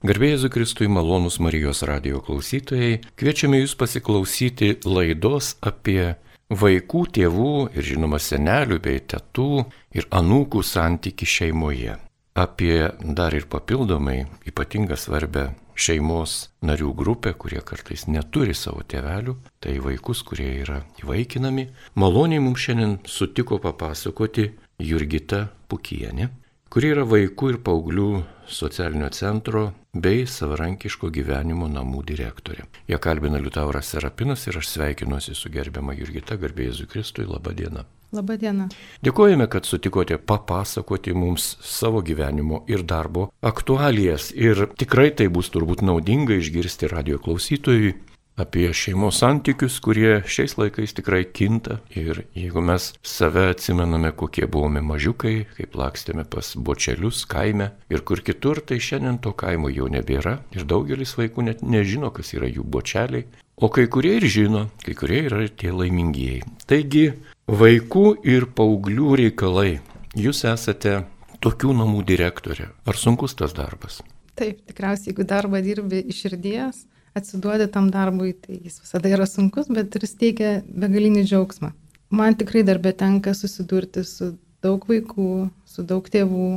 Garbėjai Kristui malonus Marijos radio klausytojai, kviečiame jūs pasiklausyti laidos apie vaikų, tėvų ir žinoma senelių bei tėtų ir anūkų santyki šeimoje. Apie dar ir papildomai ypatingą svarbę šeimos narių grupę, kurie kartais neturi savo tėvelių, tai vaikus, kurie yra įvaikinami. Maloniai mums šiandien sutiko papasakoti Jurgita Pukienė, kuri yra vaikų ir paauglių socialinio centro bei savarankiško gyvenimo namų direktorė. Ją kalbina Liutauras Serapinas ir aš sveikinuosi su gerbiama Jurgita, garbė Jėzui Kristui, laba diena. Labą dieną. Dėkojame, kad sutikote papasakoti mums savo gyvenimo ir darbo aktualijas. Ir tikrai tai bus turbūt naudinga išgirsti radio klausytojui, apie šeimos santykius, kurie šiais laikais tikrai kinta. Ir jeigu mes save atsimename, kokie buvome mažiukai, kaip lakstėme pas bočelius kaime ir kur kitur, tai šiandien to kaimo jau nebėra. Ir daugelis vaikų net nežino, kas yra jų bočeliai. O kai kurie ir žino, kai kurie yra tie laimingieji. Taigi, vaikų ir paauglių reikalai. Jūs esate tokių namų direktorė. Ar sunkus tas darbas? Taip, tikriausiai, jeigu darbą dirbi iš širdies, atsiduodi tam darbui, tai jis visada yra sunkus, bet ir teikia begalinį džiaugsmą. Man tikrai darbė tenka susidurti su daug vaikų, su daug tėvų,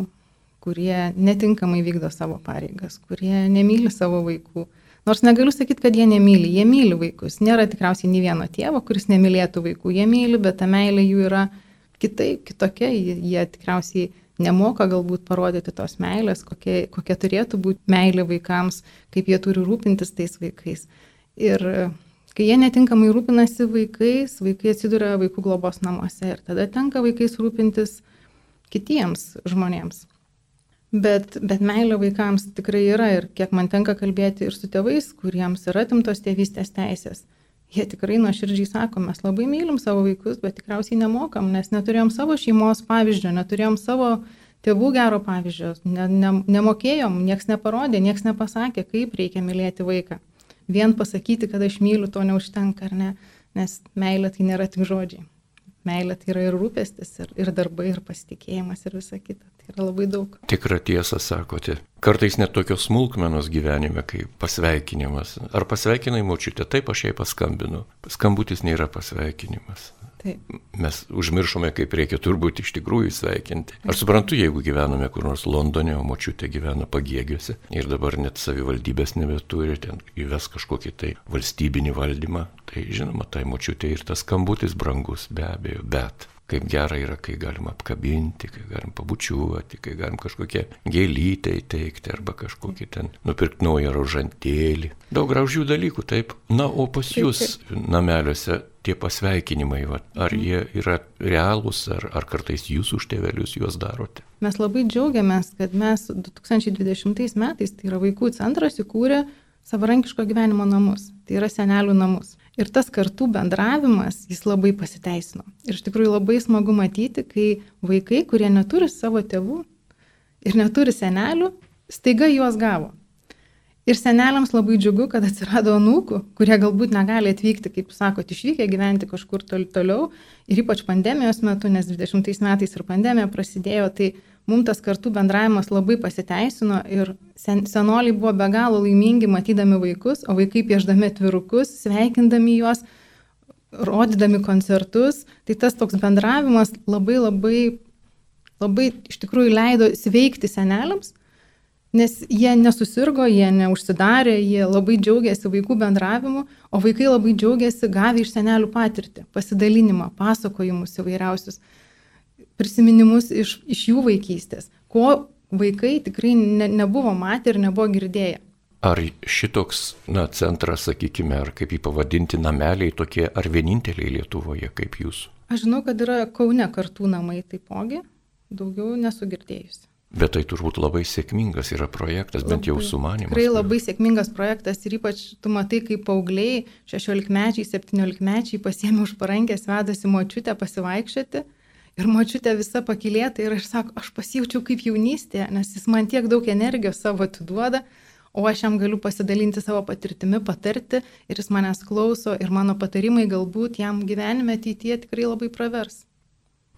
kurie netinkamai vykdo savo pareigas, kurie nemyli savo vaikų. Nors negaliu sakyti, kad jie nemyli, jie myli vaikus. Nėra tikriausiai nei vieno tėvo, kuris nemylėtų vaikų. Jie myli, bet ta meilė jų yra kitaip, kitokia. Jie tikriausiai nemoka galbūt parodyti tos meilės, kokia, kokia turėtų būti meilė vaikams, kaip jie turi rūpintis tais vaikais. Ir kai jie netinkamai rūpinasi vaikais, vaikai atsiduria vaikų globos namuose ir tada tenka vaikais rūpintis kitiems žmonėms. Bet, bet meilė vaikams tikrai yra ir kiek man tenka kalbėti ir su tėvais, kuriems yra atimtos tėvystės teisės jie tikrai nuoširdžiai sako, mes labai mylim savo vaikus, bet tikriausiai nemokam, nes neturėjom savo šeimos pavyzdžio, neturėjom savo tėvų gero pavyzdžio, ne, ne, nemokėjom, nieks neparodė, nieks nepasakė, kaip reikia mylėti vaiką. Vien pasakyti, kad aš myliu, to neužtenka, ar ne, nes meilė tai nėra tik žodžiai. Meilė tai yra ir rūpestis, ir, ir darbai, ir pasitikėjimas, ir visa kita. Tai yra labai daug. Tikrą tiesą sakote. Kartais net tokios smulkmenos gyvenime, kaip pasveikinimas. Ar pasveikinai močiutę? Taip, aš jai paskambinu. Skambutis nėra pasveikinimas. Taip. Mes užmiršome, kaip reikia turbūt iš tikrųjų sveikinti. Aš suprantu, jeigu gyvename kur nors Londone, o močiutė gyvena pagėgiuose ir dabar net savivaldybės nebeturi, ten įves kažkokį tai valstybinį valdymą, tai žinoma, tai močiutė ir tas skambutis brangus be abejo, bet kaip gera yra, kai galim apkabinti, kai galim pabučiuoti, kai galim kažkokią gėlytę įteikti arba kažkokį ten nupirkti naują rožantėlį. Daug gražių dalykų, taip. Na, o pas jūs nameliuose tie pasveikinimai, va, ar jie yra realūs, ar, ar kartais jūs už tėvelius juos darote? Mes labai džiaugiamės, kad mes 2020 metais, tai yra vaikų centras, įkūrė savarankiško gyvenimo namus, tai yra senelių namus. Ir tas kartų bendravimas, jis labai pasiteisino. Ir iš tikrųjų labai smagu matyti, kai vaikai, kurie neturi savo tėvų ir neturi senelių, staiga juos gavo. Ir seneliams labai džiugu, kad atsirado anūkų, kurie galbūt negali atvykti, kaip sakot, išvykę gyventi kažkur tol, toliau. Ir ypač pandemijos metu, nes 20 metais ir pandemija prasidėjo, tai mums tas kartų bendravimas labai pasiteisino ir sen, senoliai buvo be galo laimingi matydami vaikus, o vaikai pieždami atvirukus, sveikindami juos, rodydami koncertus. Tai tas toks bendravimas labai labai, labai iš tikrųjų leido sveikti seneliams. Nes jie nesusirgo, jie neužsidarė, jie labai džiaugiasi vaikų bendravimu, o vaikai labai džiaugiasi gavę iš senelių patirtį, pasidalinimą, pasakojimus įvairiausius prisiminimus iš, iš jų vaikystės, ko vaikai tikrai ne, nebuvo matę ir nebuvo girdėję. Ar šitoks na, centras, sakykime, ar kaip jį pavadinti, nameliai tokie, ar vieninteliai Lietuvoje kaip jūsų? Aš žinau, kad yra Kaune kartų namai taipogi, daugiau nesu girdėjusi. Bet tai turbūt labai sėkmingas yra projektas, bent jau sumanimas. Tikrai labai sėkmingas projektas ir ypač tu matai, kaip paaugliai, 16-mečiai, 17-mečiai pasiemi už parankės, vedasi močiutę pasivaikščioti Ir močiutė visa pakilėta ir aš sako, aš pasijaučiau kaip jaunystėje, nes jis man tiek daug energijos savo atiduoda, o aš jam galiu pasidalinti savo patirtimi, patarti ir jis manęs klauso ir mano patarimai galbūt jam gyvenime ateityje tikrai labai pravers.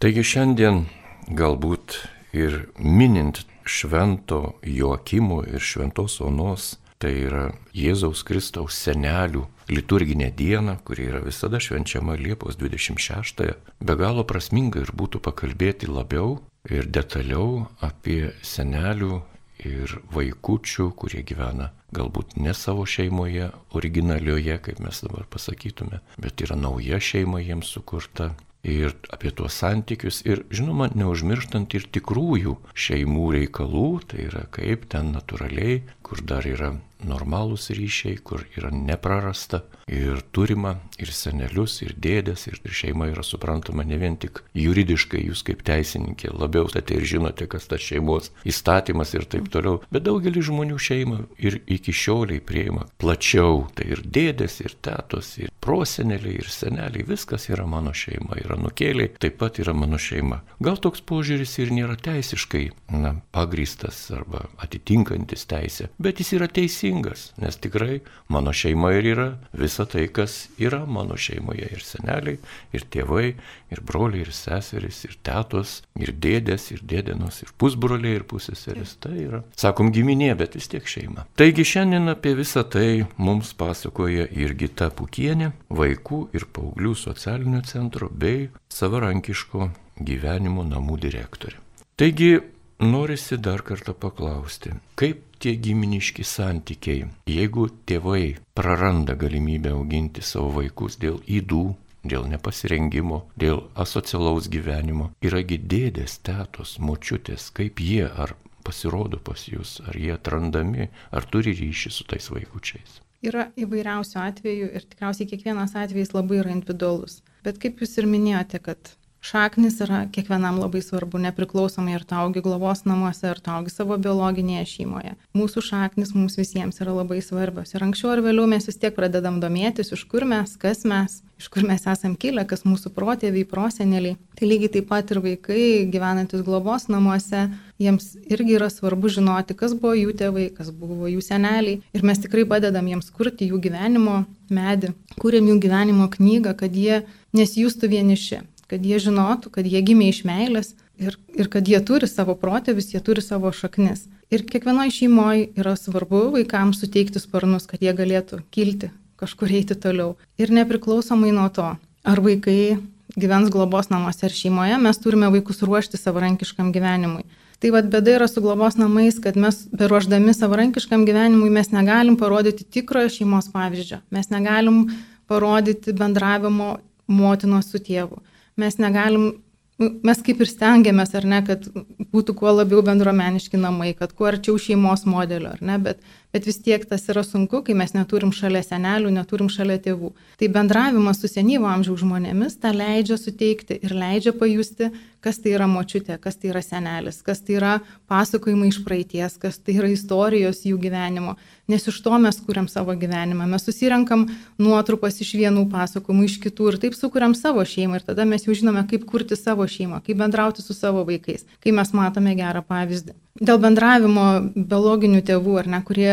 Taigi šiandien galbūt ir minint švento Joakimo ir šventos Onos, tai yra Jėzaus Kristaus senelių liturginė diena, kuri yra visada švenčiama Liepos 26. Be galo prasminga ir būtų pakalbėti labiau ir detaliau apie senelių ir vaikučių, kurie gyvena galbūt ne savo šeimoje, originalioje, kaip mes dabar pasakytume, bet yra nauja šeima jiems sukurta. Ir apie tuos santykius ir, žinoma, neužmirštant ir tikrųjų šeimų reikalų, tai yra kaip ten natūraliai, kur dar yra normalūs ryšiai, kur yra neprarasta ir turima ir senelius, ir dėdės, ir šeima yra suprantama ne vien tik juridiškai, jūs kaip teisininkė labiau state ir žinote, kas tas šeimos įstatymas ir taip toliau, bet daugelis žmonių šeimą ir iki šioliai prieima plačiau, tai ir dėdės, ir tėtos, ir proseneliai, ir seneliai, viskas yra mano šeima, yra nukėliai, taip pat yra mano šeima. Gal toks požiūris ir nėra teisiškai na, pagrystas arba atitinkantis teisę, bet jis yra teisingas, nes tikrai mano šeima ir yra visa tai, kas yra mano šeimoje. Ir seneliai, ir tėvai, ir broliai, ir seserys, ir tėtos, ir dėdės, ir dėdenos, ir pusbroliai, ir pusseserės. Tai yra, sakom, giminė, bet vis tiek šeima. Taigi šiandien apie visą tai mums pasakoja ir Gita Pukienė, vaikų ir paauglių socialinio centro bei savarankiško gyvenimo namų direktorė. Taigi norisi dar kartą paklausti, kaip tie giminiški santykiai, jeigu tėvai praranda galimybę auginti savo vaikus dėl įdų, dėl nepasirengimo, dėl asocialaus gyvenimo, yragi dėdės, tėtos, močiutės, kaip jie ar pasirodo pas jūs, ar jie atrandami, ar turi ryšį su tais vaikučiais. Yra įvairiausių atvejų ir tikriausiai kiekvienas atvejis labai yra individualus. Bet kaip jūs ir minėjote, kad šaknis yra kiekvienam labai svarbu, nepriklausomai ar tu augi globos namuose, ar tu augi savo biologinėje šeimoje. Mūsų šaknis mums visiems yra labai svarbios. Ir anksčiau ar vėliau mes vis tiek pradedam domėtis, iš kur mes, kas mes, iš kur mes esam kilę, kas mūsų protėviai, proseneliai. Tai lygiai taip pat ir vaikai gyvenantis globos namuose, jiems irgi yra svarbu žinoti, kas buvo jų tėvai, kas buvo jų seneliai. Ir mes tikrai padedam jiems kurti jų gyvenimo medį, kūrėm jų gyvenimo knygą, kad jie nesijustų vieniši kad jie žinotų, kad jie gimė iš meilės ir, ir kad jie turi savo protėvis, jie turi savo šaknis. Ir kiekvienoje šeimoje yra svarbu vaikams suteikti sparnus, kad jie galėtų kilti, kažkur eiti toliau. Ir nepriklausomai nuo to, ar vaikai gyvens globos namuose ar šeimoje, mes turime vaikus ruošti savarankiškam gyvenimui. Tai vad bėda yra su globos namais, kad mes beruoždami savarankiškam gyvenimui mes negalim parodyti tikrojo šeimos pavyzdžio, mes negalim parodyti bendravimo motinos su tėvu mes negalim, mes kaip ir stengiamės, ar ne, kad būtų kuo labiau bendruomeniški namai, kad kuo arčiau šeimos modelio, ar ne, bet bet vis tiek tas yra sunku, kai mes neturim šalia senelių, neturim šalia tėvų. Tai bendravimas su senyvo amžiaus žmonėmis tą leidžia suteikti ir leidžia pajusti, kas tai yra močiutė, kas tai yra senelis, kas tai yra pasakojimai iš praeities, kas tai yra istorijos jų gyvenimo. Nes iš to mes kuriam savo gyvenimą. Mes susirenkam nuotrupas iš vienų pasakojimų, iš kitų ir taip sukuriam savo šeimą. Ir tada mes jau žinome, kaip kurti savo šeimą, kaip bendrauti su savo vaikais, kai mes matome gerą pavyzdį dėl bendravimo biologinių tėvų, ar ne, kurie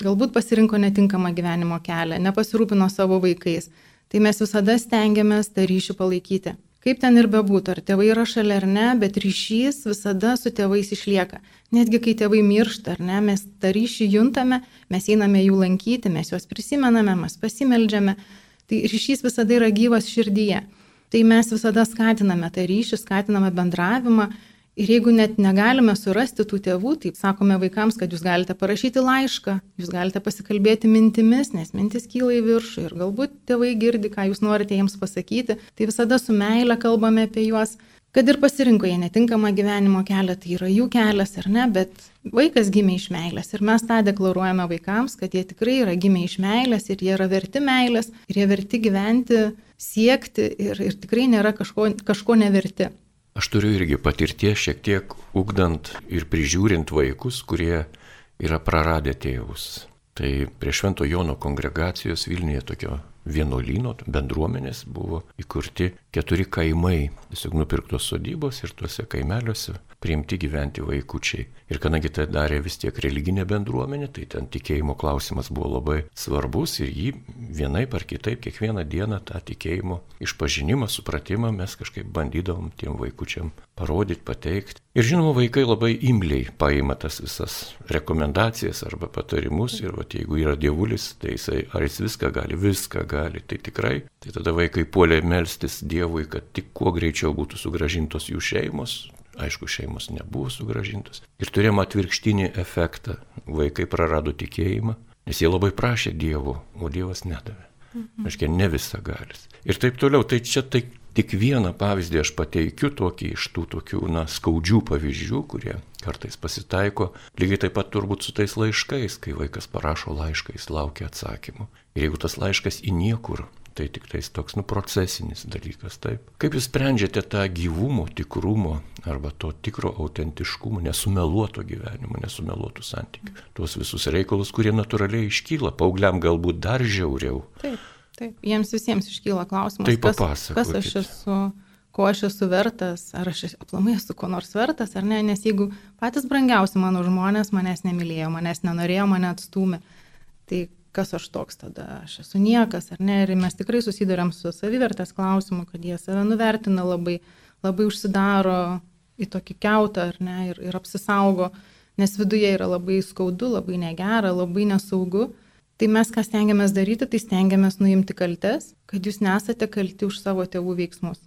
galbūt pasirinko netinkamą gyvenimo kelią, nepasirūpino savo vaikais, tai mes visada stengiamės tą ryšį palaikyti. Kaip ten ir bebūtų, ar tėvai yra šalia ar ne, bet ryšys visada su tėvais išlieka. Netgi kai tėvai miršta, ar ne, mes tą ryšį juntame, mes einame jų lankyti, mes juos prisimename, mes pasimeldžiame. Tai ryšys visada yra gyvas širdyje. Tai mes visada skatiname tą ryšį, skatiname bendravimą, Ir jeigu net negalime surasti tų tėvų, tai sakome vaikams, kad jūs galite parašyti laišką, jūs galite pasikalbėti mintimis, nes mintis kyla į viršų ir galbūt tėvai girdi, ką jūs norite jiems pasakyti, tai visada su meile kalbame apie juos. Kad ir pasirinko jie netinkamą gyvenimo kelią, tai yra jų kelias ar ne, bet vaikas gimė iš meilės ir mes tą deklaruojame vaikams, kad jie tikrai yra gimę iš meilės ir jie yra verti meilės ir jie verti gyventi, siekti ir, ir tikrai nėra kažko, kažko neverti. Aš turiu irgi patirties šiek tiek ugdant ir prižiūrint vaikus, kurie yra praradę tėvus. Tai prie Švento Jono kongregacijos Vilniuje tokio vienuolyno, bendruomenės buvo įkurti keturi kaimai, tiesiog nupirktos sodybos ir tuose kaimeliuose priimti gyventi vaikučiai. Ir kadangi tai darė vis tiek religinė bendruomenė, tai ten tikėjimo klausimas buvo labai svarbus ir jį vienaip ar kitaip kiekvieną dieną tą tikėjimo išpažinimą, supratimą mes kažkaip bandydavom tiem vaikučiam parodyti, pateikti. Ir žinoma, vaikai labai imliai paima tas visas rekomendacijas arba patarimus ir va, jeigu yra dievulis, tai jisai ar jis viską gali, viską gali, tai tikrai. Tai tada vaikai puolė melstis Dievui, kad tik kuo greičiau būtų sugražintos jų šeimos, Aišku, šeimos nebuvo sugražintos. Ir turėjom atvirkštinį efektą. Vaikai prarado tikėjimą, nes jie labai prašė Dievo, o Dievas nedavė. Mhm. Aiškiai, ne visa galis. Ir taip toliau. Tai čia tai tik vieną pavyzdį aš pateikiu tokį iš tų tokių, na, skaudžių pavyzdžių, kurie kartais pasitaiko. Lygiai taip pat turbūt su tais laiškais, kai vaikas parašo laišką, jis laukia atsakymų. Ir jeigu tas laiškas į niekur tai tik tais toks, nu, procesinis dalykas, taip. Kaip jūs sprendžiate tą gyvumo, tikrumo arba to tikro autentiškumo, nesumeluoto gyvenimo, nesumeluotų santykių, tuos visus reikalus, kurie natūraliai iškyla, paaugliam galbūt dar žiauriau. Taip, taip, jiems visiems iškyla klausimas, tai kas, kas aš esu ko aš esu vertas, ar aš aplamai esu ko nors vertas, ar ne, nes jeigu patys brangiausi mano žmonės manęs nemylėjo, manęs nenorėjo, mane atstumė, tai kas aš toks tada, aš esu niekas, ar ne, ir mes tikrai susidurėm su savivertės klausimu, kad jie save nuvertina labai, labai užsidaro į tokį keutą, ar ne, ir, ir apsisaugo, nes viduje yra labai skaudu, labai negera, labai nesaugu. Tai mes ką stengiamės daryti, tai stengiamės nuimti kaltes, kad jūs nesate kalti už savo tėvų veiksmus.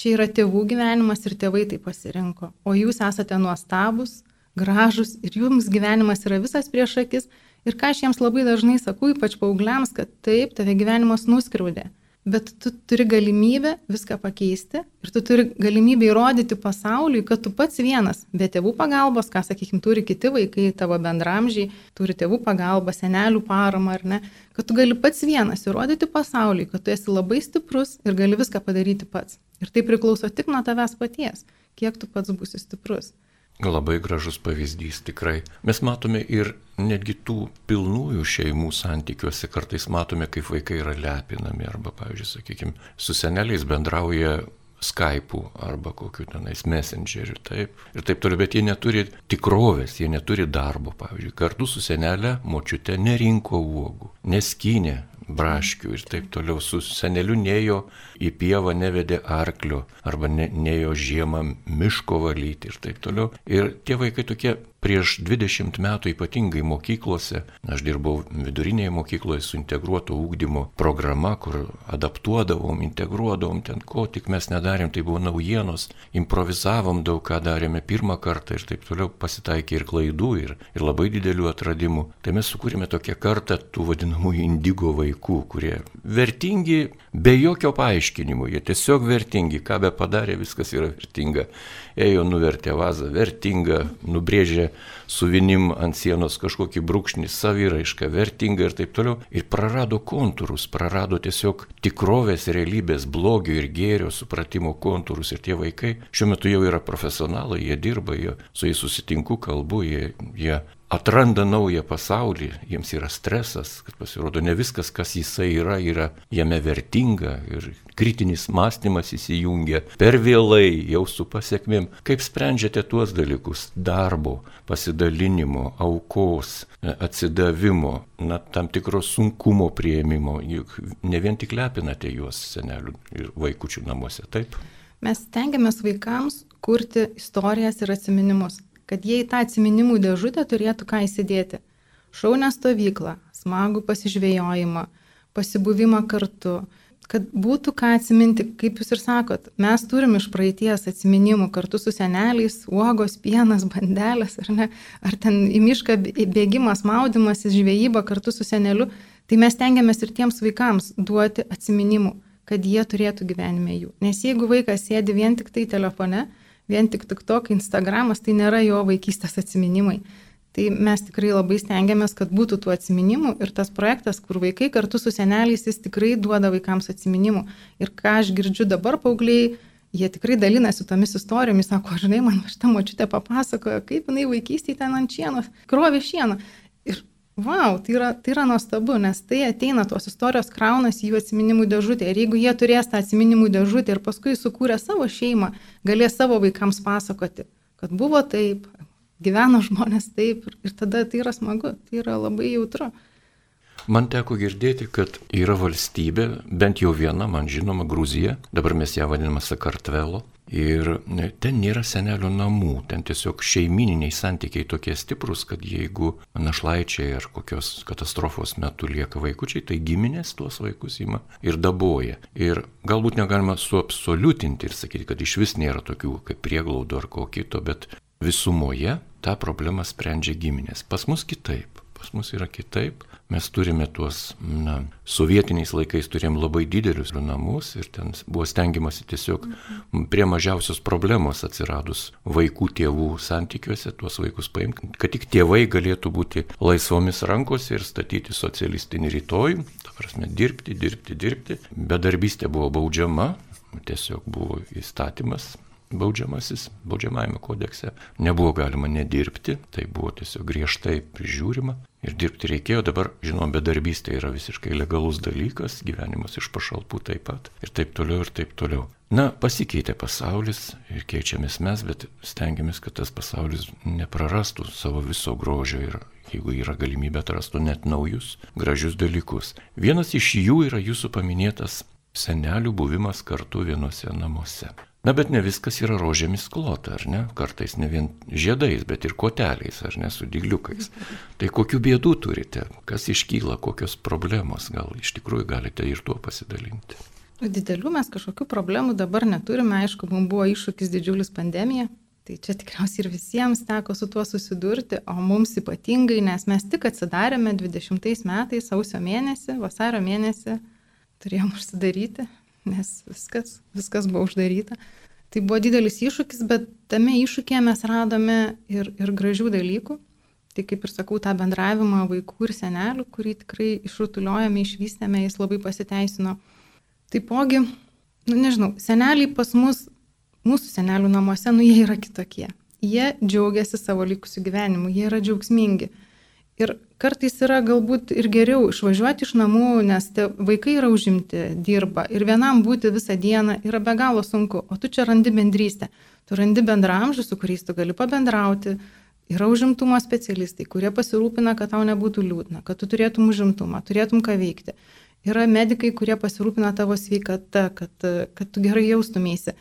Čia yra tėvų gyvenimas ir tėvai tai pasirinko, o jūs esate nuostabus, gražus ir jums gyvenimas yra visas prieš akis Ir ką aš jiems labai dažnai sakau, ypač paaugliams, kad taip, tave gyvenimas nuskriaudė, bet tu turi galimybę viską pakeisti ir tu turi galimybę įrodyti pasauliui, kad tu pats vienas, be tėvų pagalbos, ką, sakykime, turi kiti vaikai, tavo bendramžiai, turi tėvų pagalbą, senelių paramą ar ne, kad tu gali pats vienas įrodyti pasauliui, kad tu esi labai stiprus ir gali viską padaryti pats. Ir tai priklauso tik nuo tavęs paties, kiek tu pats būsi stiprus. Labai gražus pavyzdys tikrai. Mes matome ir netgi tų pilnųjų šeimų santykiuose kartais matome, kaip vaikai yra lepinami arba, pavyzdžiui, sakykime, su seneliais bendrauja Skype'u arba kokiu tenais messengeriu, taip. Ir taip toliau, bet jie neturi tikrovės, jie neturi darbo, pavyzdžiui. Kartu su senelė močiute nerinko uogų, neskynė braškių ir taip toliau. Su seneliu nejo į pievą, nevedė arklio arba ne, nejo žiemą miško valyti ir taip toliau. Ir tie vaikai tokie prieš 20 metų ypatingai mokyklose, aš dirbau vidurinėje mokykloje su integruoto ūkdymo programa, kur adaptuodavom, integruodavom ten, ko tik mes nedarėm, tai buvo naujienos, improvizavom daug ką darėme pirmą kartą ir taip toliau pasitaikė ir klaidų, ir, ir labai didelių atradimų. Tai mes sukūrėme tokią kartą tų vadinamųjų indigo vaikų, kurie vertingi be jokio paaiškinimo, jie tiesiog vertingi, ką be padarė, viskas yra vertinga. Ėjo nuvertė vazą, vertinga, nubrėžė su vinim ant sienos kažkokį brūkšnį, saviraišką, vertingą ir taip toliau. Ir prarado kontūrus, prarado tiesiog tikrovės, realybės, blogio ir gėrio supratimo kontūrus. Ir tie vaikai šiuo metu jau yra profesionalai, jie dirba, jie, su jais susitinku, kalbu, jie, jie atranda naują pasaulį, jiems yra stresas, kad pasirodo ne viskas, kas jisai yra, yra jame vertinga ir kritinis mąstymas įsijungia per vėlai, jau su pasiekmėm. Kaip sprendžiate tuos dalykus - darbo, pasidalinimo, aukos, atsidavimo, na, tam tikro sunkumo prieimimo, juk ne vien tik lepinate juos senelių ir vaikučių namuose, taip? Mes tengiamės vaikams kurti istorijas ir atminimus kad jie į tą atsiminimų dėžutę turėtų ką įsidėti. Šaunę stovyklą, smagų pasižvėjojimą, pasibuvimą kartu, kad būtų ką atsiminti, kaip jūs ir sakot, mes turim iš praeities atsiminimų kartu su seneliais, uogos, pienas, bandelės, ar ne, ar ten į mišką bėgimas, maudimas, žvejyba kartu su seneliu, tai mes tengiamės ir tiems vaikams duoti atsiminimų, kad jie turėtų gyvenime jų. Nes jeigu vaikas sėdi vien tik tai telefone, vien tik tik tok, Instagramas tai nėra jo vaikystės atsiminimai. Tai mes tikrai labai stengiamės, kad būtų tų atsiminimų ir tas projektas, kur vaikai kartu su seneliais, jis tikrai duoda vaikams atsiminimų. Ir ką aš girdžiu dabar paaugliai, jie tikrai dalinasi tomis istorijomis, sako, žinai, man šitą močiutę papasakojo, kaip jinai vaikystėje ten ant šienos, krovė šieną. Ir wow, tai yra, tai yra nuostabu, nes tai ateina, tos istorijos kraunasi jų atsiminimų dėžutė. Ir jeigu jie turės tą atsiminimų dėžutę ir paskui sukūrė savo šeimą, galės savo vaikams pasakoti, kad buvo taip, gyveno žmonės taip ir tada tai yra smagu, tai yra labai jautru. Man teko girdėti, kad yra valstybė, bent jau viena, man žinoma, Gruzija, dabar mes ją vadiname Sakartvelo, Ir ten nėra senelio namų, ten tiesiog šeimininiai santykiai tokie stiprus, kad jeigu našlaičiai ar kokios katastrofos metu lieka vaikučiai, tai giminės tuos vaikus ima ir daboja. Ir galbūt negalima suabsoliutinti ir sakyti, kad iš vis nėra tokių kaip prieglaudų ar ko kito, bet visumoje tą problemą sprendžia giminės. Pas mus kitaip. Pas mus yra kitaip. Mes turime tuos, na, sovietiniais laikais turėjom labai didelius namus ir ten buvo stengiamasi tiesiog prie mažiausios problemos atsiradus vaikų tėvų santykiuose tuos vaikus paimti, kad tik tėvai galėtų būti laisvomis rankose ir statyti socialistinį rytojų, ta prasme dirbti, dirbti, dirbti. Bedarbystė buvo baudžiama, tiesiog buvo įstatymas baudžiamasis, baudžiamajame kodekse. Nebuvo galima nedirbti, tai buvo tiesiog griežtai prižiūrima. Ir dirbti reikėjo, dabar, žinom, bedarbystė yra visiškai legalus dalykas, gyvenimas iš pašalpų taip pat. Ir taip toliau, ir taip toliau. Na, pasikeitė pasaulis ir keičiamės mes, bet stengiamės, kad tas pasaulis neprarastų savo viso grožio ir jeigu yra galimybė atrastų net naujus, gražius dalykus. Vienas iš jų yra jūsų paminėtas senelių buvimas kartu vienose namuose. Na bet ne viskas yra rožėmis klota, ar ne? Kartais ne vien žiedais, bet ir koteliais, ar ne, su dygliukais. Tai kokių bėdų turite, kas iškyla, kokios problemos, gal iš tikrųjų galite ir tuo pasidalinti. Didelių mes kažkokių problemų dabar neturime, aišku, mums buvo iššūkis didžiulis pandemija, tai čia tikriausiai ir visiems teko su tuo susidurti, o mums ypatingai, nes mes tik atsidarėme 20 metais, sausio mėnesį, vasario mėnesį, turėjom užsidaryti, nes viskas, viskas buvo uždaryta. Tai buvo didelis iššūkis, bet tame iššūkėje mes radome ir, ir gražių dalykų. Tai kaip ir sakau, tą bendravimą vaikų ir senelių, kurį tikrai išrutuliojame, išvystėme, jis labai pasiteisino. Taipogi, nu nežinau, seneliai pas mus, mūsų senelių namuose, nu jie yra kitokie. Jie džiaugiasi savo likusiu gyvenimu, jie yra džiaugsmingi. Ir kartais yra galbūt ir geriau išvažiuoti iš namų, nes te, vaikai yra užimti, dirba ir vienam būti visą dieną yra be galo sunku, o tu čia randi bendrystę, tu randi bendramžių, su kuriais tu gali pabendrauti. Yra užimtumo specialistai, kurie pasirūpina, kad tau nebūtų liūdna, kad tu turėtum užimtumą, turėtum ką veikti. Yra medikai, kurie pasirūpina tavo sveikata, kad, kad tu gerai jaustumėsi.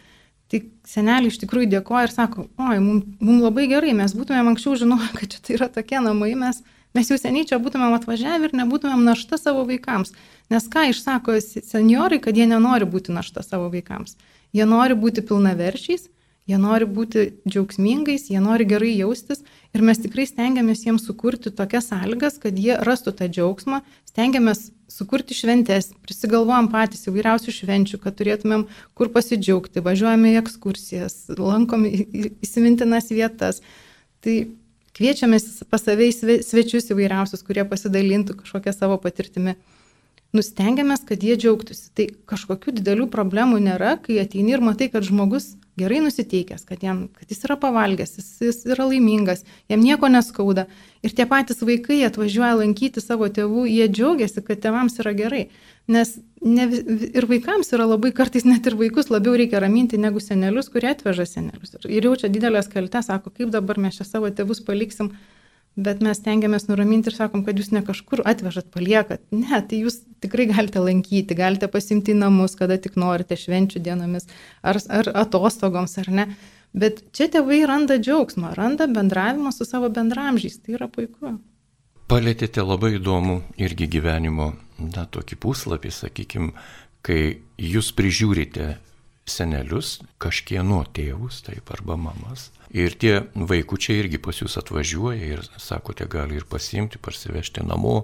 Tai seneliai iš tikrųjų dėkoja ir sako, oi, mums mum labai gerai, mes būtumėm anksčiau žinoję, kad čia tai yra tokie namai, mes, Mes jau seniai čia būtumėm atvažiavę ir nebūtumėm našta savo vaikams. Nes ką išsako seniorai, kad jie nenori būti našta savo vaikams. Jie nori būti pilnaverčiais, jie nori būti džiaugsmingais, jie nori gerai jaustis ir mes tikrai stengiamės jiems sukurti tokias sąlygas, kad jie rastų tą džiaugsmą, stengiamės sukurti šventės, prisigalvojam patys įvairiausių švenčių, kad turėtumėm kur pasidžiaugti, važiuojame į ekskursijas, lankom įsimintinas vietas. Tai Kviečiame pas save į svečius įvairiausius, kurie pasidalintų kažkokią savo patirtimį. Nustengiamės, kad jie džiaugtųsi. Tai kažkokių didelių problemų nėra, kai ateini ir matai, kad žmogus gerai nusiteikęs, kad, jam, kad jis yra pavalgęs, jis, jis yra laimingas, jam nieko neskauda. Ir tie patys vaikai atvažiuoja lankyti savo tėvų, jie džiaugiasi, kad tėvams yra gerai. Nes ne, ir vaikams yra labai kartais net ir vaikus labiau reikia raminti negu senelius, kurie atveža senelius. Ir jaučia didelės kaltės, sako, kaip dabar mes čia savo tėvus paliksim, bet mes tengiamės nuraminti ir sakom, kad jūs ne kažkur atvežat, paliekat. Ne, tai jūs tikrai galite lankyti, galite pasimti į namus, kada tik norite, švenčių dienomis ar, ar atostogoms, ar ne. Bet čia tėvai randa džiaugsmą, randa bendravimą su savo bendramžiais, tai yra puiku. Palėtėte labai įdomų irgi gyvenimo na, tokį puslapį, sakykime, kai jūs prižiūrite senelius, kažkieno tėvus, taip arba mamas. Ir tie vaikučiai irgi pas jūs atvažiuoja ir sakote, gali ir pasimti, parsivežti namo,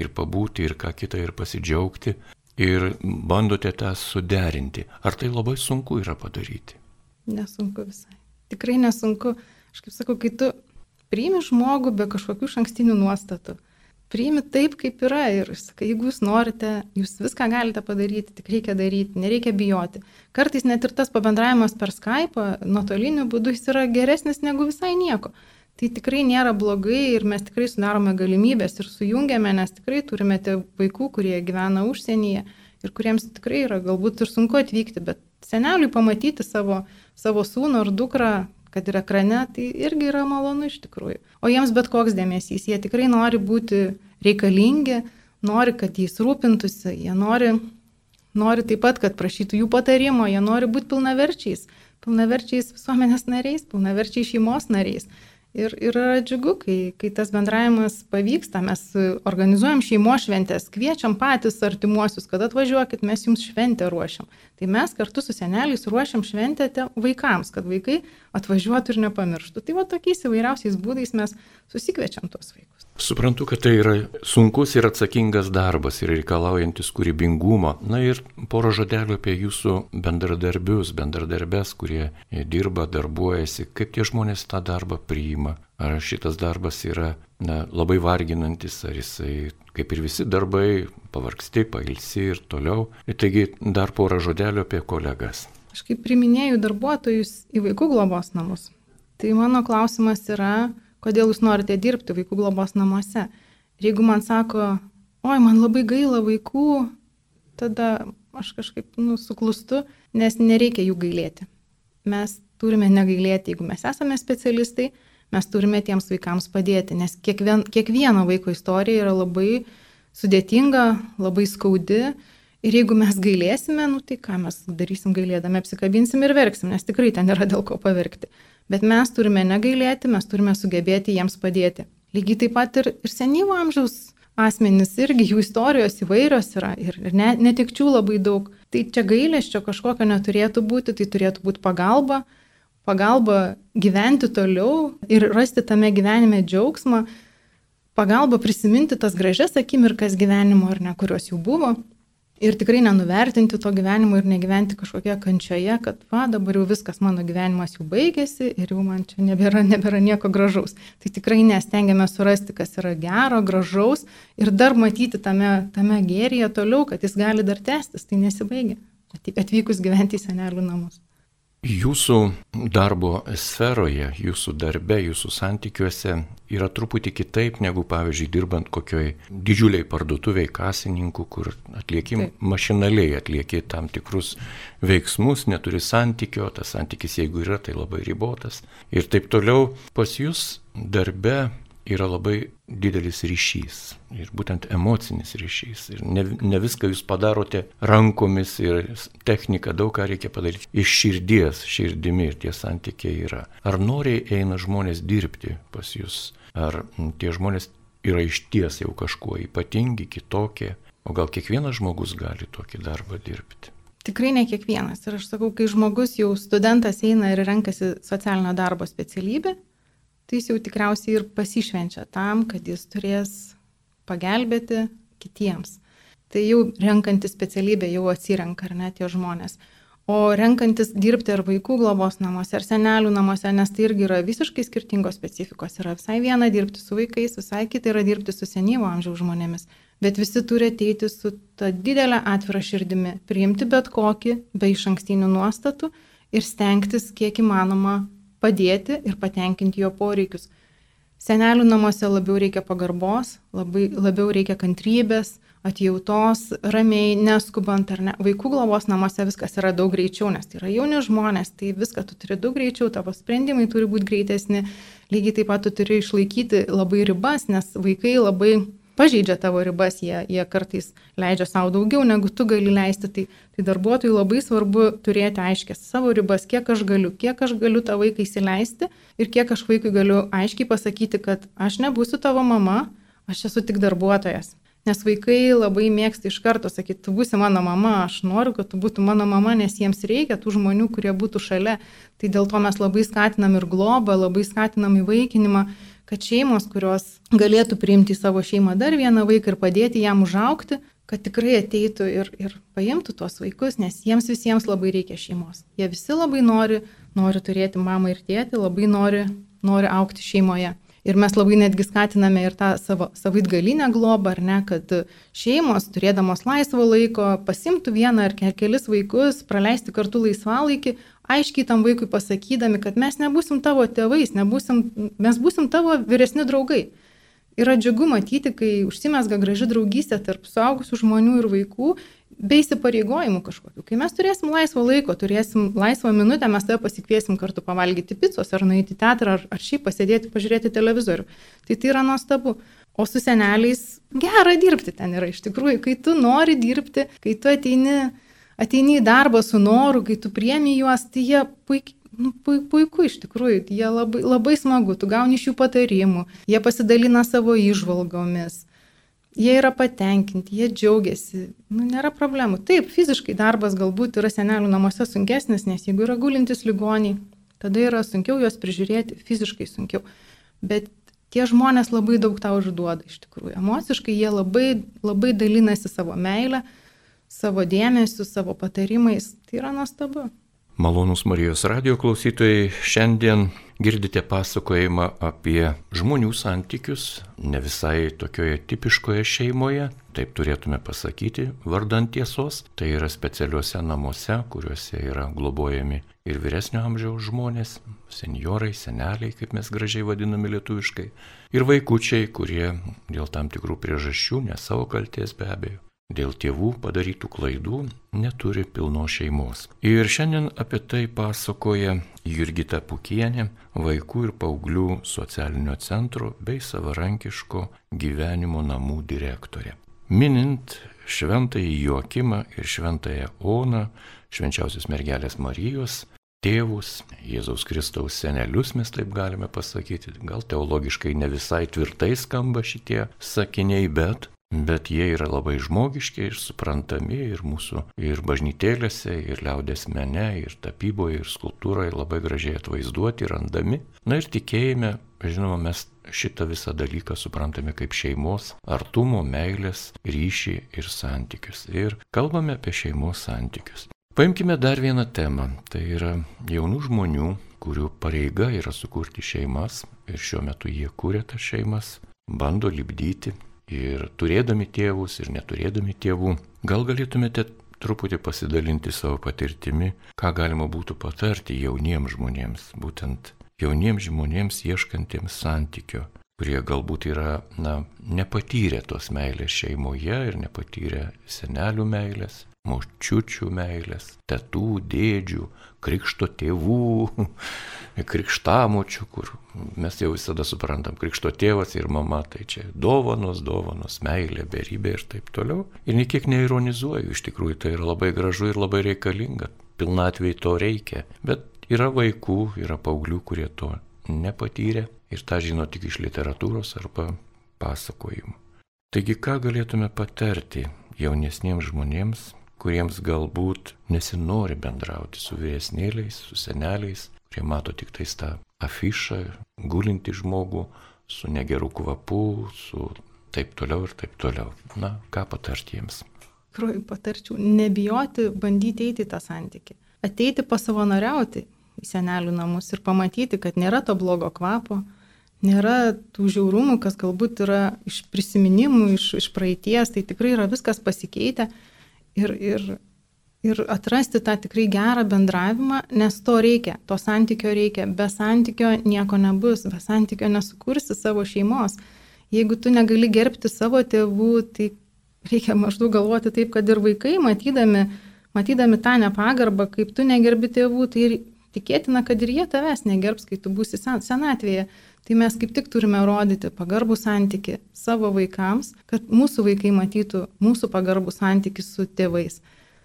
ir pabūti, ir ką kitą, ir pasidžiaugti. Ir bandote tą suderinti. Ar tai labai sunku yra padaryti? Nesunku visai. Tikrai nesunku. Aš kaip sakau, kai tu priimi žmogų be kažkokių šankstinių nuostatų, priimi taip, kaip yra ir sakai, jeigu jūs norite, jūs viską galite padaryti, tik reikia daryti, nereikia bijoti. Kartais net ir tas pabendravimas per Skype, nuotoliniu būdu, jis yra geresnis negu visai nieko. Tai tikrai nėra blogai ir mes tikrai sudarome galimybės ir sujungiame, nes tikrai turime vaikų, kurie gyvena užsienyje ir kuriems tikrai yra galbūt ir sunku atvykti, bet seneliui pamatyti savo, savo sūnų ar dukrą, kad yra ekrane, tai irgi yra malonu iš tikrųjų. O jiems bet koks dėmesys, jie tikrai nori būti reikalingi, nori, kad jais rūpintųsi, jie nori, nori taip pat, kad prašytų jų patarimo, jie nori būti pilnaverčiais, pilnaverčiais visuomenės nariais, pilnaverčiais šeimos nariais. Ir, yra džiugu, kai, kai tas bendravimas pavyksta, mes organizuojam šeimo šventės, kviečiam patys artimuosius, kad atvažiuokit, mes jums šventę ruošiam. Tai mes kartu su seneliais ruošiam šventę vaikams, kad vaikai atvažiuotų ir nepamirštų. Tai va tokiais įvairiausiais būdais mes susikviečiam tuos vaikus. Suprantu, kad tai yra sunkus ir atsakingas darbas ir reikalaujantis kūrybingumo. Na ir poro žodelių apie jūsų bendradarbius, bendradarbės, kurie dirba, darbuojasi, kaip tie žmonės tą darbą priima. Ar šitas darbas yra na, labai varginantis, ar jisai, kaip ir visi darbai, pavargsti, pailsi ir toliau. Taigi dar porą žodelių apie kolegas. Aš kaip priminėjau darbuotojus į vaikų globos namus. Tai mano klausimas yra, kodėl jūs norite dirbti vaikų globos namuose. Ir jeigu man sako, oi, man labai gaila vaikų, tada aš kažkaip nusuklustu, nes nereikia jų gailėti. Mes turime negailėti, jeigu mes esame specialistai, mes turime tiems vaikams padėti, nes kiekvien, kiekvieno vaiko istorija yra labai sudėtinga, labai skaudi. Ir jeigu mes gailėsime, nu tai ką mes darysim gailėdami, apsikabinsim ir verksim, nes tikrai ten yra dėl ko paverkti. Bet mes turime negailėti, mes turime sugebėti jiems padėti. Lygiai taip pat ir, ir senyvo amžiaus asmenys irgi jų istorijos įvairios yra ir, ne, netikčių labai daug. Tai čia gailėščio kažkokio neturėtų būti, tai turėtų būti pagalba, pagalba gyventi toliau ir rasti tame gyvenime džiaugsmą, pagalba prisiminti tas gražias akimirkas gyvenimo ar ne, kurios jau buvo Ir tikrai nenuvertinti to gyvenimo ir negyventi kažkokie kančioje, kad, va, dabar jau viskas, mano gyvenimas jau baigėsi ir jau man čia nebėra, nebėra nieko gražaus. Tai tikrai nestengiame surasti, kas yra gero, gražaus ir dar matyti tame, tame gėryje toliau, kad jis gali dar tęstis, tai nesibaigia, atvykus gyventi į senelių namus. Jūsų darbo sferoje, jūsų darbe, jūsų santykiuose yra truputį kitaip negu, pavyzdžiui, dirbant kokioj didžiuliai parduotuviai kasininkų, kur atlieki Taip. mašinaliai, atlieki tam tikrus veiksmus, neturi santykio, tas santykis, jeigu yra, tai labai ribotas. Ir taip toliau pas jūs darbe yra labai didelis ryšys ir būtent emocinis ryšys. Ir ne, ne viską jūs padarote rankomis ir technika, daug ką reikia padaryti iš širdies, širdimi ir tie santykiai yra. Ar noriai eina žmonės dirbti pas jūs, ar tie žmonės yra iš ties jau kažkuo ypatingi, kitokie, o gal kiekvienas žmogus gali tokį darbą dirbti. Tikrai ne kiekvienas. Ir aš sakau, kai žmogus jau studentas eina ir renkasi socialinio darbo specialybę, tai jis jau tikriausiai ir pasišvenčia tam, kad jis turės pagelbėti kitiems. Tai jau renkantis specialybę jau atsirenka ar net tie žmonės. O renkantis dirbti ar vaikų globos namuose, ar senelių namuose, nes tai irgi yra visiškai skirtingos specifikos. Yra visai viena dirbti su vaikais, visai kita yra dirbti su senyvo amžiaus žmonėmis. Bet visi turi ateiti su ta didelė atvira širdimi, priimti bet kokį, be iš ankstinių nuostatų ir stengtis kiek įmanoma padėti ir patenkinti jo poreikius. Senelių namuose labiau reikia pagarbos, labai, labiau reikia kantrybės, atjautos, ramiai, neskubant ar ne. Vaikų globos namuose viskas yra daug greičiau, nes tai yra jauni žmonės, tai viską tu turi daug greičiau, tavo sprendimai turi būti greitesni, lygiai taip pat tu turi išlaikyti labai ribas, nes vaikai labai pažeidžia tavo ribas, jie, jie kartais leidžia savo daugiau, negu tu gali leisti. Tai, tai darbuotojui labai svarbu turėti aiškės savo ribas, kiek aš galiu, kiek aš galiu tą vaiką įsileisti ir kiek aš vaikui galiu aiškiai pasakyti, kad aš nebūsiu tavo mama, aš esu tik darbuotojas. Nes vaikai labai mėgsta iš karto sakyti, tu būsi mano mama, aš noriu, kad tu būtum mano mama, nes jiems reikia tų žmonių, kurie būtų šalia. Tai dėl to mes labai skatinam ir globą, labai skatinam įvaikinimą kad šeimos, kurios galėtų priimti į savo šeimą dar vieną vaiką ir padėti jam užaukti, kad tikrai ateitų ir, ir paimtų tuos vaikus, nes jiems visiems labai reikia šeimos. Jie visi labai nori, nori turėti mamą ir tėtį, labai nori, nori aukti šeimoje. Ir mes labai netgi skatiname ir tą savo savaitgalinę globą, ar ne, kad šeimos, turėdamos laisvo laiko, pasimtų vieną ar kelis vaikus, praleisti kartu laisvalaikį, aiškiai tam vaikui pasakydami, kad mes nebūsim tavo tėvais, nebūsim, mes būsim tavo vyresni draugai. Yra džiugu matyti, kai užsimesga graži draugystė tarp suaugusių žmonių ir vaikų be įsipareigojimų kažkokių. Kai mes turėsim laisvo laiko, turėsim laisvą minutę, mes tave pasikviesim kartu pavalgyti picos ar nueiti į teatrą ar, ar šiaip pasėdėti, pažiūrėti televizorių. Tai tai yra nuostabu. O su seneliais gera dirbti ten yra iš tikrųjų, kai tu nori dirbti, kai tu ateini, ateini į darbą su noru, kai tu priemi juos, tai jie puikiai. Nu, puiku iš tikrųjų, jie labai, labai smagu, tu gauni iš jų patarimų, jie pasidalina savo išvalgomis, jie yra patenkinti, jie džiaugiasi, nu, nėra problemų. Taip, fiziškai darbas galbūt yra senelių namuose sunkesnis, nes jeigu yra gulintis ligoniai, tada yra sunkiau juos prižiūrėti, fiziškai sunkiau. Bet tie žmonės labai daug tau užduoda iš tikrųjų. Emociškai jie labai, labai dalinasi savo meilę, savo dėmesiu, savo patarimais. Tai yra nuostabu. Malonus Marijos radio klausytojai, šiandien girdite pasakojimą apie žmonių santykius, ne visai tokioje tipiškoje šeimoje, taip turėtume pasakyti, vardant tiesos, tai yra specialiuose namuose, kuriuose yra globojami ir vyresnio amžiaus žmonės, seniorai, seneliai, kaip mes gražiai vadiname lietuviškai, ir vaikučiai, kurie dėl tam tikrų priežasčių, ne savo kalties be abejo, dėl tėvų padarytų klaidų neturi pilnos šeimos. Ir šiandien apie tai pasakoja Jurgita Pukienė, vaikų ir paauglių socialinio centro bei savarankiško gyvenimo namų direktorė. Minint šventąjį Joakimą ir šventąją Oną, švenčiausios mergelės Marijos, tėvus, Jėzaus Kristaus senelius, mes taip galime pasakyti. Gal teologiškai ne visai tvirtai skamba šitie sakiniai, bet bet jie yra labai žmogiški ir suprantami ir mūsų, ir bažnytėlėse, ir liaudės mene, ir tapyboje, ir skulptūroje labai gražiai atvaizduoti, randami. Na ir tikėjime, žinoma, mes šitą visą dalyką suprantame kaip šeimos, artumo, meilės, ryšį ir santykius. Ir kalbame apie šeimos santykius. Paimkime dar vieną temą. Tai yra jaunų žmonių, kurių pareiga yra sukurti šeimas ir šiuo metu jie kūrė tas šeimas, bando libdyti ir turėdami tėvus, ir neturėdami tėvų. Gal galėtumėte truputį pasidalinti savo patirtimi, ką galima būtų patarti jauniems žmonėms, būtent jauniems žmonėms ieškantiems santykio, kurie galbūt yra, na, nepatyrę tos meilės šeimoje ir nepatyrę senelių meilės, močiučių meilės, tetų, dėdžių, krikšto tėvų, krikštamočių, kur mes jau visada suprantam, krikšto tėvas ir mama, tai čia dovanos, dovanos, meilė, beribė ir taip toliau. Ir niekiek neironizuoju, iš tikrųjų tai yra labai gražu ir labai reikalinga, pilnatvėj to reikia. Bet yra vaikų, yra paauglių, kurie to nepatyrė ir tą žino tik iš literatūros arba pasakojimų. Taigi ką galėtume patarti jaunesniems žmonėms, kuriems galbūt nesinori bendrauti su vyresnėliais, su seneliais, kurie mato tik tais tą afišą, gulinti žmogų su negeru kvapu, su taip toliau ir taip toliau. Na, ką patarti jiems? Tikrai patarčiau, nebijoti bandyti eiti tą santykį. Ateiti pasavanoriauti į senelių namus ir pamatyti, kad nėra to blogo kvapo, nėra tų žiaurumų, kas galbūt yra iš prisiminimų, iš, iš praeities, tai tikrai yra viskas pasikeitę ir, ir, ir atrasti tą tikrai gerą bendravimą, nes to reikia, to santykio reikia. Be santykio nieko nebus, be santykio nesukursi savo šeimos. Jeigu tu negali gerbti savo tėvų, tai reikia maždaug galvoti taip, kad ir vaikai, matydami, matydami tą nepagarbą, kaip tu negerbi tėvų, tai ir tikėtina, kad ir jie tavęs negerbs, kai tu būsi senatvėje. Tai mes kaip tik turime rodyti pagarbų santyki savo vaikams, kad mūsų vaikai matytų mūsų pagarbų santyki su tėvais.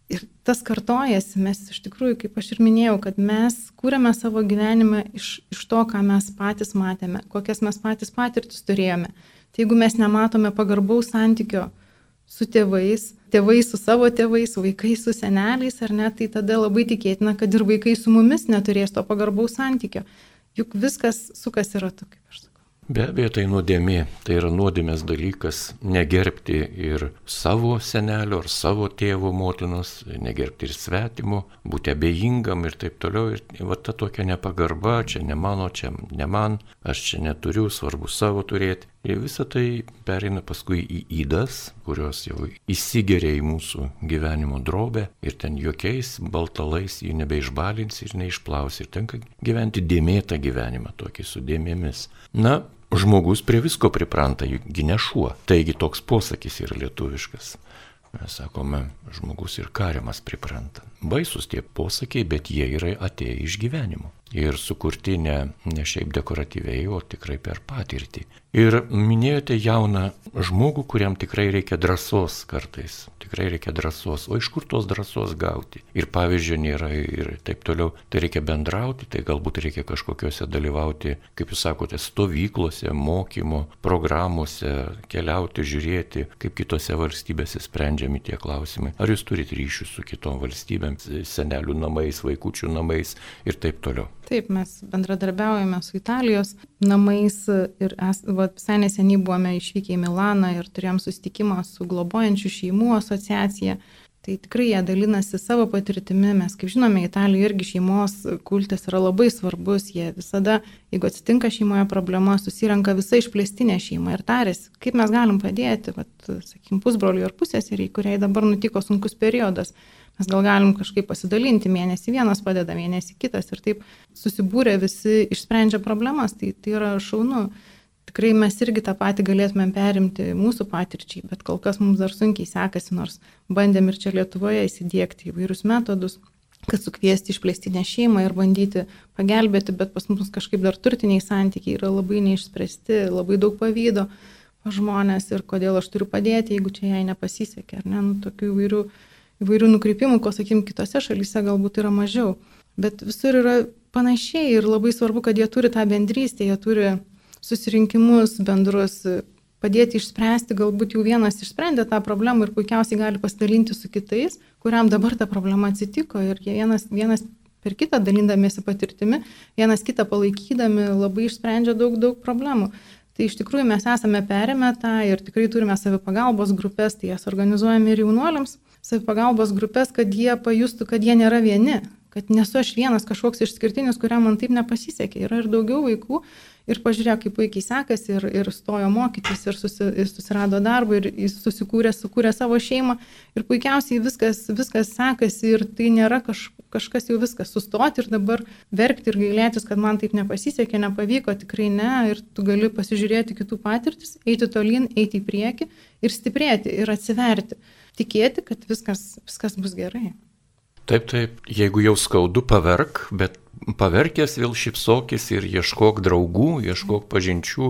Ir tas kartojasi, mes iš tikrųjų, kaip aš ir minėjau, kad mes kūrėme savo gyvenimą iš, iš to, ką mes patys matėme, kokias mes patys patirtis turėjome. Tai jeigu mes nematome pagarbaus santykio su tėvais, tėvai su savo tėvais, vaikai su seneliais, ar ne, tai tada labai tikėtina, kad ir vaikai su mumis neturės to pagarbaus santykio. Juk viskas sukasi ratu, kaip aš sakau. Be abejo, tai nuodėmė, tai yra nuodėmės dalykas negerbti ir savo senelio, ar savo tėvo, motinos, negerbti ir svetimo, būti abejingam ir taip toliau. Ir va ta tokia nepagarba, čia ne mano, čia ne man, aš čia neturiu, svarbu savo turėti. Ir visa tai pereina paskui į įdas, kurios jau įsigeria į mūsų gyvenimo drobę ir ten jokiais baltalais jį nebeišbalins ir neišplaus ir tenka gyventi dėmėtą gyvenimą, tokį su dėmėmis. Na, žmogus prie visko pripranta, juk ne šuo. Taigi toks posakis yra lietuviškas. Mes sakome, žmogus ir kariamas pripranta. Baisus tie posakiai, bet jie yra atėję iš gyvenimo ir sukurti ne, ne šiaip dekoratyviai, o tikrai per patirtį. Ir minėjote jauną žmogų, kuriam tikrai reikia drąsos kartais, tikrai reikia drąsos. O iš kur tos drąsos gauti? Ir pavyzdžio nėra ir taip toliau. Tai reikia bendrauti, tai galbūt reikia kažkokiuose dalyvauti, kaip jūs sakote, stovyklose, mokymo programuose, keliauti, žiūrėti, kaip kitose valstybėse sprendžiami tie klausimai. Ar jūs turite ryšių su kitom valstybėm, senelių namais, vaikučių namais ir taip toliau. Taip, mes bendradarbiaujame su Italijos namais ir visai neseniai buvome išvykę į Milaną ir turėjom susitikimą su globojančių šeimų asociacija. Tai tikrai jie dalinasi savo patirtimi, mes kaip žinome, Italijoje irgi šeimos kultas yra labai svarbus, jie visada, jeigu atsitinka šeimoje problema, susirenka visa išplėstinė šeima ir tarėsi, kaip mes galim padėti, vat, sakykim, pusbroliui ar pusėseriai, kuriai dabar nutiko sunkus periodas. Mes gal galim kažkaip pasidalinti, mėnesį vienas padeda, mėnesį kitas ir taip susibūrę visi išsprendžia problemas, tai, tai yra šaunu. Tikrai mes irgi tą patį galėtumėm perimti mūsų patirčiai, bet kol kas mums dar sunkiai sekasi, nors bandėm ir čia Lietuvoje įsidėkti įvairius metodus, kad sukviesti išplėstinę šeimą ir bandyti pagelbėti, bet pas mus kažkaip dar turtiniai santykiai yra labai neišspręsti, labai daug pavydo žmonės ir kodėl aš turiu padėti, jeigu čia jai nepasisekė, ar ne, nu, tokių įvairių įvairių nukreipimų, ko, sakykim, kitose šalyse galbūt yra mažiau. Bet visur yra panašiai ir labai svarbu, kad jie turi tą bendrystę, jie turi susirinkimus bendrus, padėti išspręsti, galbūt jau vienas išsprendė tą problemą ir puikiausiai gali pasidalinti su kitais, kuriam dabar ta problema atsitiko ir jie vienas, vienas per kitą dalindamėsi patirtimi, vienas kitą palaikydami labai išsprendžia daug, daug problemų. Tai iš tikrųjų mes esame perėmę tą ir tikrai turime savipagalbos grupės, tai jas organizuojame ir jaunuoliams savipagalbos grupės, kad jie pajustų, kad jie nėra vieni, kad nesu aš vienas kažkoks išskirtinis, kuriam man taip nepasisekė. Yra ir daugiau vaikų ir pažiūrėk, kaip puikiai sekasi ir, ir stojo mokytis ir, susi, ir susirado darbą ir susikūrė, sukūrė savo šeimą ir puikiausiai viskas, viskas sekasi ir tai nėra kaž, kažkas jau viskas sustoti ir dabar verkti ir gailėtis, kad man taip nepasisekė, nepavyko, tikrai ne ir tu gali pasižiūrėti kitų patirtis, eiti tolyn, eiti į priekį ir stiprėti ir atsiverti tikėti, kad viskas, viskas bus gerai. Taip, taip, jeigu jau skaudu, paverk, bet paverkęs vėl šipsokis ir ieškok draugų, ieškok pažinčių,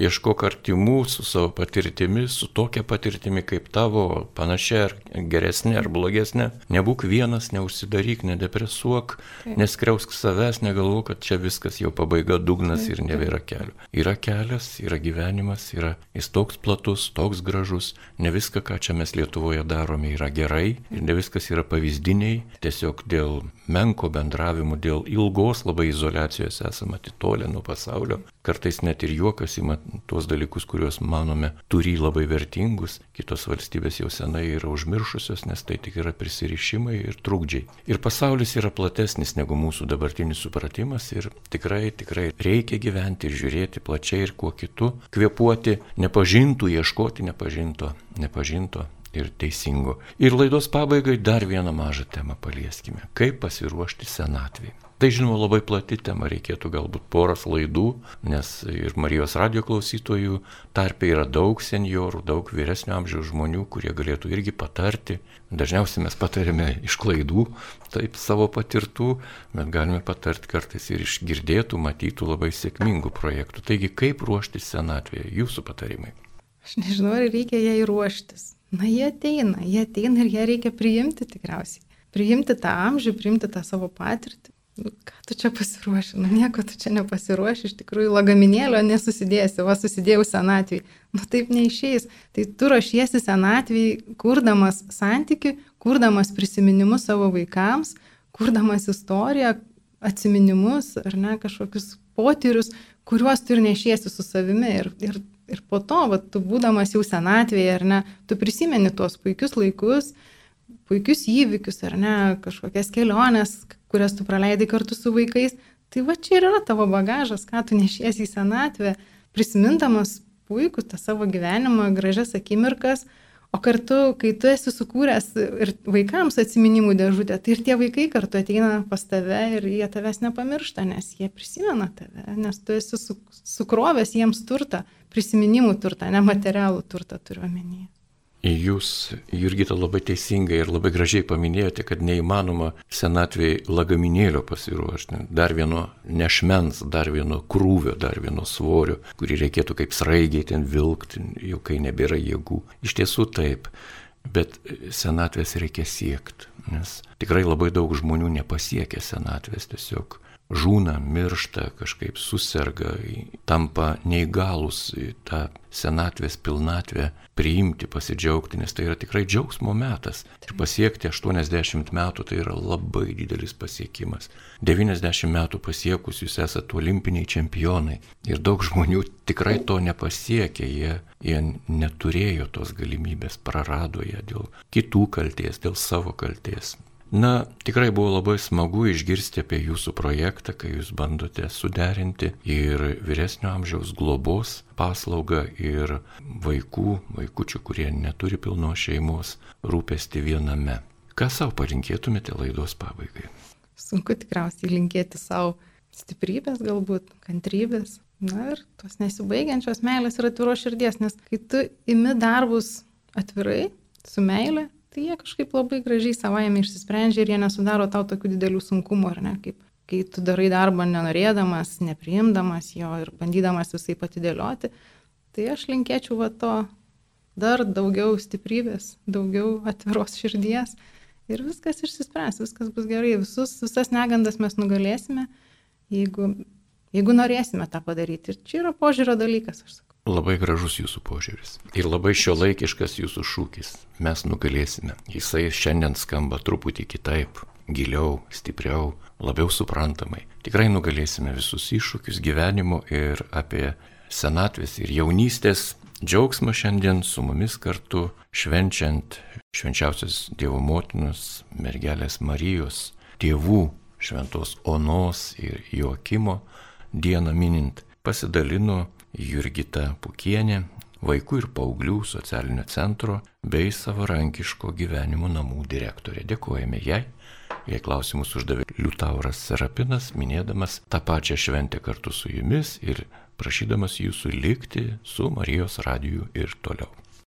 ieškok artimų su savo patirtimi, su tokia patirtimi kaip tavo, panašia ar geresnė ar blogesnė. Nebūk vienas, neužsidaryk, nedepresuok, taip. neskriausk savęs, negalvo, kad čia viskas jau pabaiga, dugnas taip, ir nebėra kelio. Yra kelias, yra gyvenimas, yra jis toks platus, toks gražus, ne viską, ką čia mes Lietuvoje darome, yra gerai ir ne viskas yra pavyzdiniai tiesiog dėl menko bendravimo, dėl ilgos labai izolacijos esame atitolę nuo pasaulio. Kartais net ir juokas ima tuos dalykus, kuriuos manome turi labai vertingus, kitos valstybės jau senai yra užmiršusios, nes tai tik yra prisirišimai ir trukdžiai. Ir pasaulis yra platesnis negu mūsų dabartinis supratimas ir tikrai, tikrai reikia gyventi ir žiūrėti plačiai ir kuo kitu, kvepuoti nepažintų, ieškoti nepažinto, nepažinto ir teisingo. Ir laidos pabaigai dar vieną mažą temą palieskime. Kaip pasiruošti senatvėje. Tai žinoma labai plati tema, reikėtų galbūt poras laidų, nes ir Marijos radio klausytojų tarpe yra daug seniorų, daug vyresnio amžiaus žmonių, kurie galėtų irgi patarti. Dažniausiai mes patarėme iš klaidų, taip savo patirtų, bet galime patarti kartais ir iš girdėtų, matytų labai sėkmingų projektų. Taigi kaip ruoštis senatvėje, jūsų patarimai? Aš nežinau, ar reikia jai ruoštis. Na, jie ateina, jie ateina ir ją reikia priimti tikriausiai. Priimti tą amžių, priimti tą savo patirtį. Nu, ką tu čia pasiruoši? Nu, nieko tu čia nepasiruoši, iš tikrųjų lagaminėlio nesusidėsi, va susidėjau senatvį. Nu, taip neišeis. Tai tu ruošiesi senatvį, kurdamas santyki, kurdamas prisiminimus savo vaikams, kurdamas istoriją, atsiminimus ar ne kažkokius potyrius, kuriuos tu ir nešiesi su savimi. Ir, ir, ir po to, va, tu būdamas jau senatvėje, ar ne, tu prisimeni tuos puikius laikus, puikius įvykius, ar ne, kažkokias keliones, kurias tu praleidai kartu su vaikais. Tai va čia ir yra tavo bagažas, ką tu nešiesi į senatvę, prisimindamas puikų tą savo gyvenimą, gražias akimirkas, O kartu, kai tu esi sukūręs ir vaikams atsiminimų dėžutę, tai ir tie vaikai kartu ateina pas tave ir jie tavęs nepamiršta, nes jie prisimena tave, nes tu esi sukrovęs jiems turtą, prisiminimų turtą, nematerialų turtą turiu omenyje. Jūs, Jurgita, labai teisingai ir labai gražiai paminėjote, kad neįmanoma senatvėje lagaminėlio pasiruošti. Dar vieno nešmens, dar vieno krūvio, dar vieno svorio, kurį reikėtų kaip sraigiai ten vilkti, jau kai nebėra jėgų. Iš tiesų taip, bet senatvės reikia siekti, nes tikrai labai daug žmonių nepasiekia senatvės tiesiog žūna, miršta, kažkaip susirga, tampa neįgalus tą senatvės pilnatvę priimti, pasidžiaugti, nes tai yra tikrai džiaugsmo metas. Ir pasiekti 80 metų tai yra labai didelis pasiekimas. 90 metų pasiekus jūs esate olimpiniai čempionai. Ir daug žmonių tikrai to nepasiekė, jie, jie neturėjo tos galimybės, prarado ją dėl kitų kalties, dėl savo kalties. Na, tikrai buvo labai smagu išgirsti apie jūsų projektą, kai jūs bandote suderinti ir vyresnio amžiaus globos paslaugą ir vaikų, vaikučių, kurie neturi pilnos šeimos, rūpesti viename. Ką savo palinkėtumėte laidos pabaigai? Sunku tikriausiai linkėti savo stiprybės, galbūt kantrybės. Na ir tos nesibaigiančios meilės ir atviros širdies, nes kai tu imi darbus atvirai, su meilė, tai jie kažkaip labai gražiai savaime išsisprendžia ir jie nesudaro tau tokių didelių sunkumų, ar ne, kaip kai tu darai darbą nenorėdamas, nepriimdamas jo ir bandydamas visai patidėlioti, tai aš linkėčiau va to dar daugiau stiprybės, daugiau atviros širdies ir viskas išsispręs, viskas bus gerai, Visus, visas negandas mes nugalėsime, jeigu, jeigu norėsime tą padaryti. Ir čia yra požiūrio dalykas, aš sakau. Labai gražus jūsų požiūris ir labai šio laikiškas jūsų šūkis. Mes nugalėsime. Jisai šiandien skamba truputį kitaip, giliau, stipriau, labiau suprantamai. Tikrai nugalėsime visus iššūkius gyvenimo ir apie senatvės ir jaunystės džiaugsmą šiandien su mumis kartu švenčiant švenčiausios Dievo motinos, mergelės Marijos, tėvų šventos Onos ir Joakimo dieną minint pasidalino Jurgita Pukienė, vaikų ir paauglių socialinio centro bei savarankiško gyvenimo namų direktorė. Dėkojame jai. Jei klausimus uždavė Liutauras Serapinas, minėdamas tą pačią šventę kartu su jumis ir prašydamas jūsų likti su Marijos radiju ir toliau.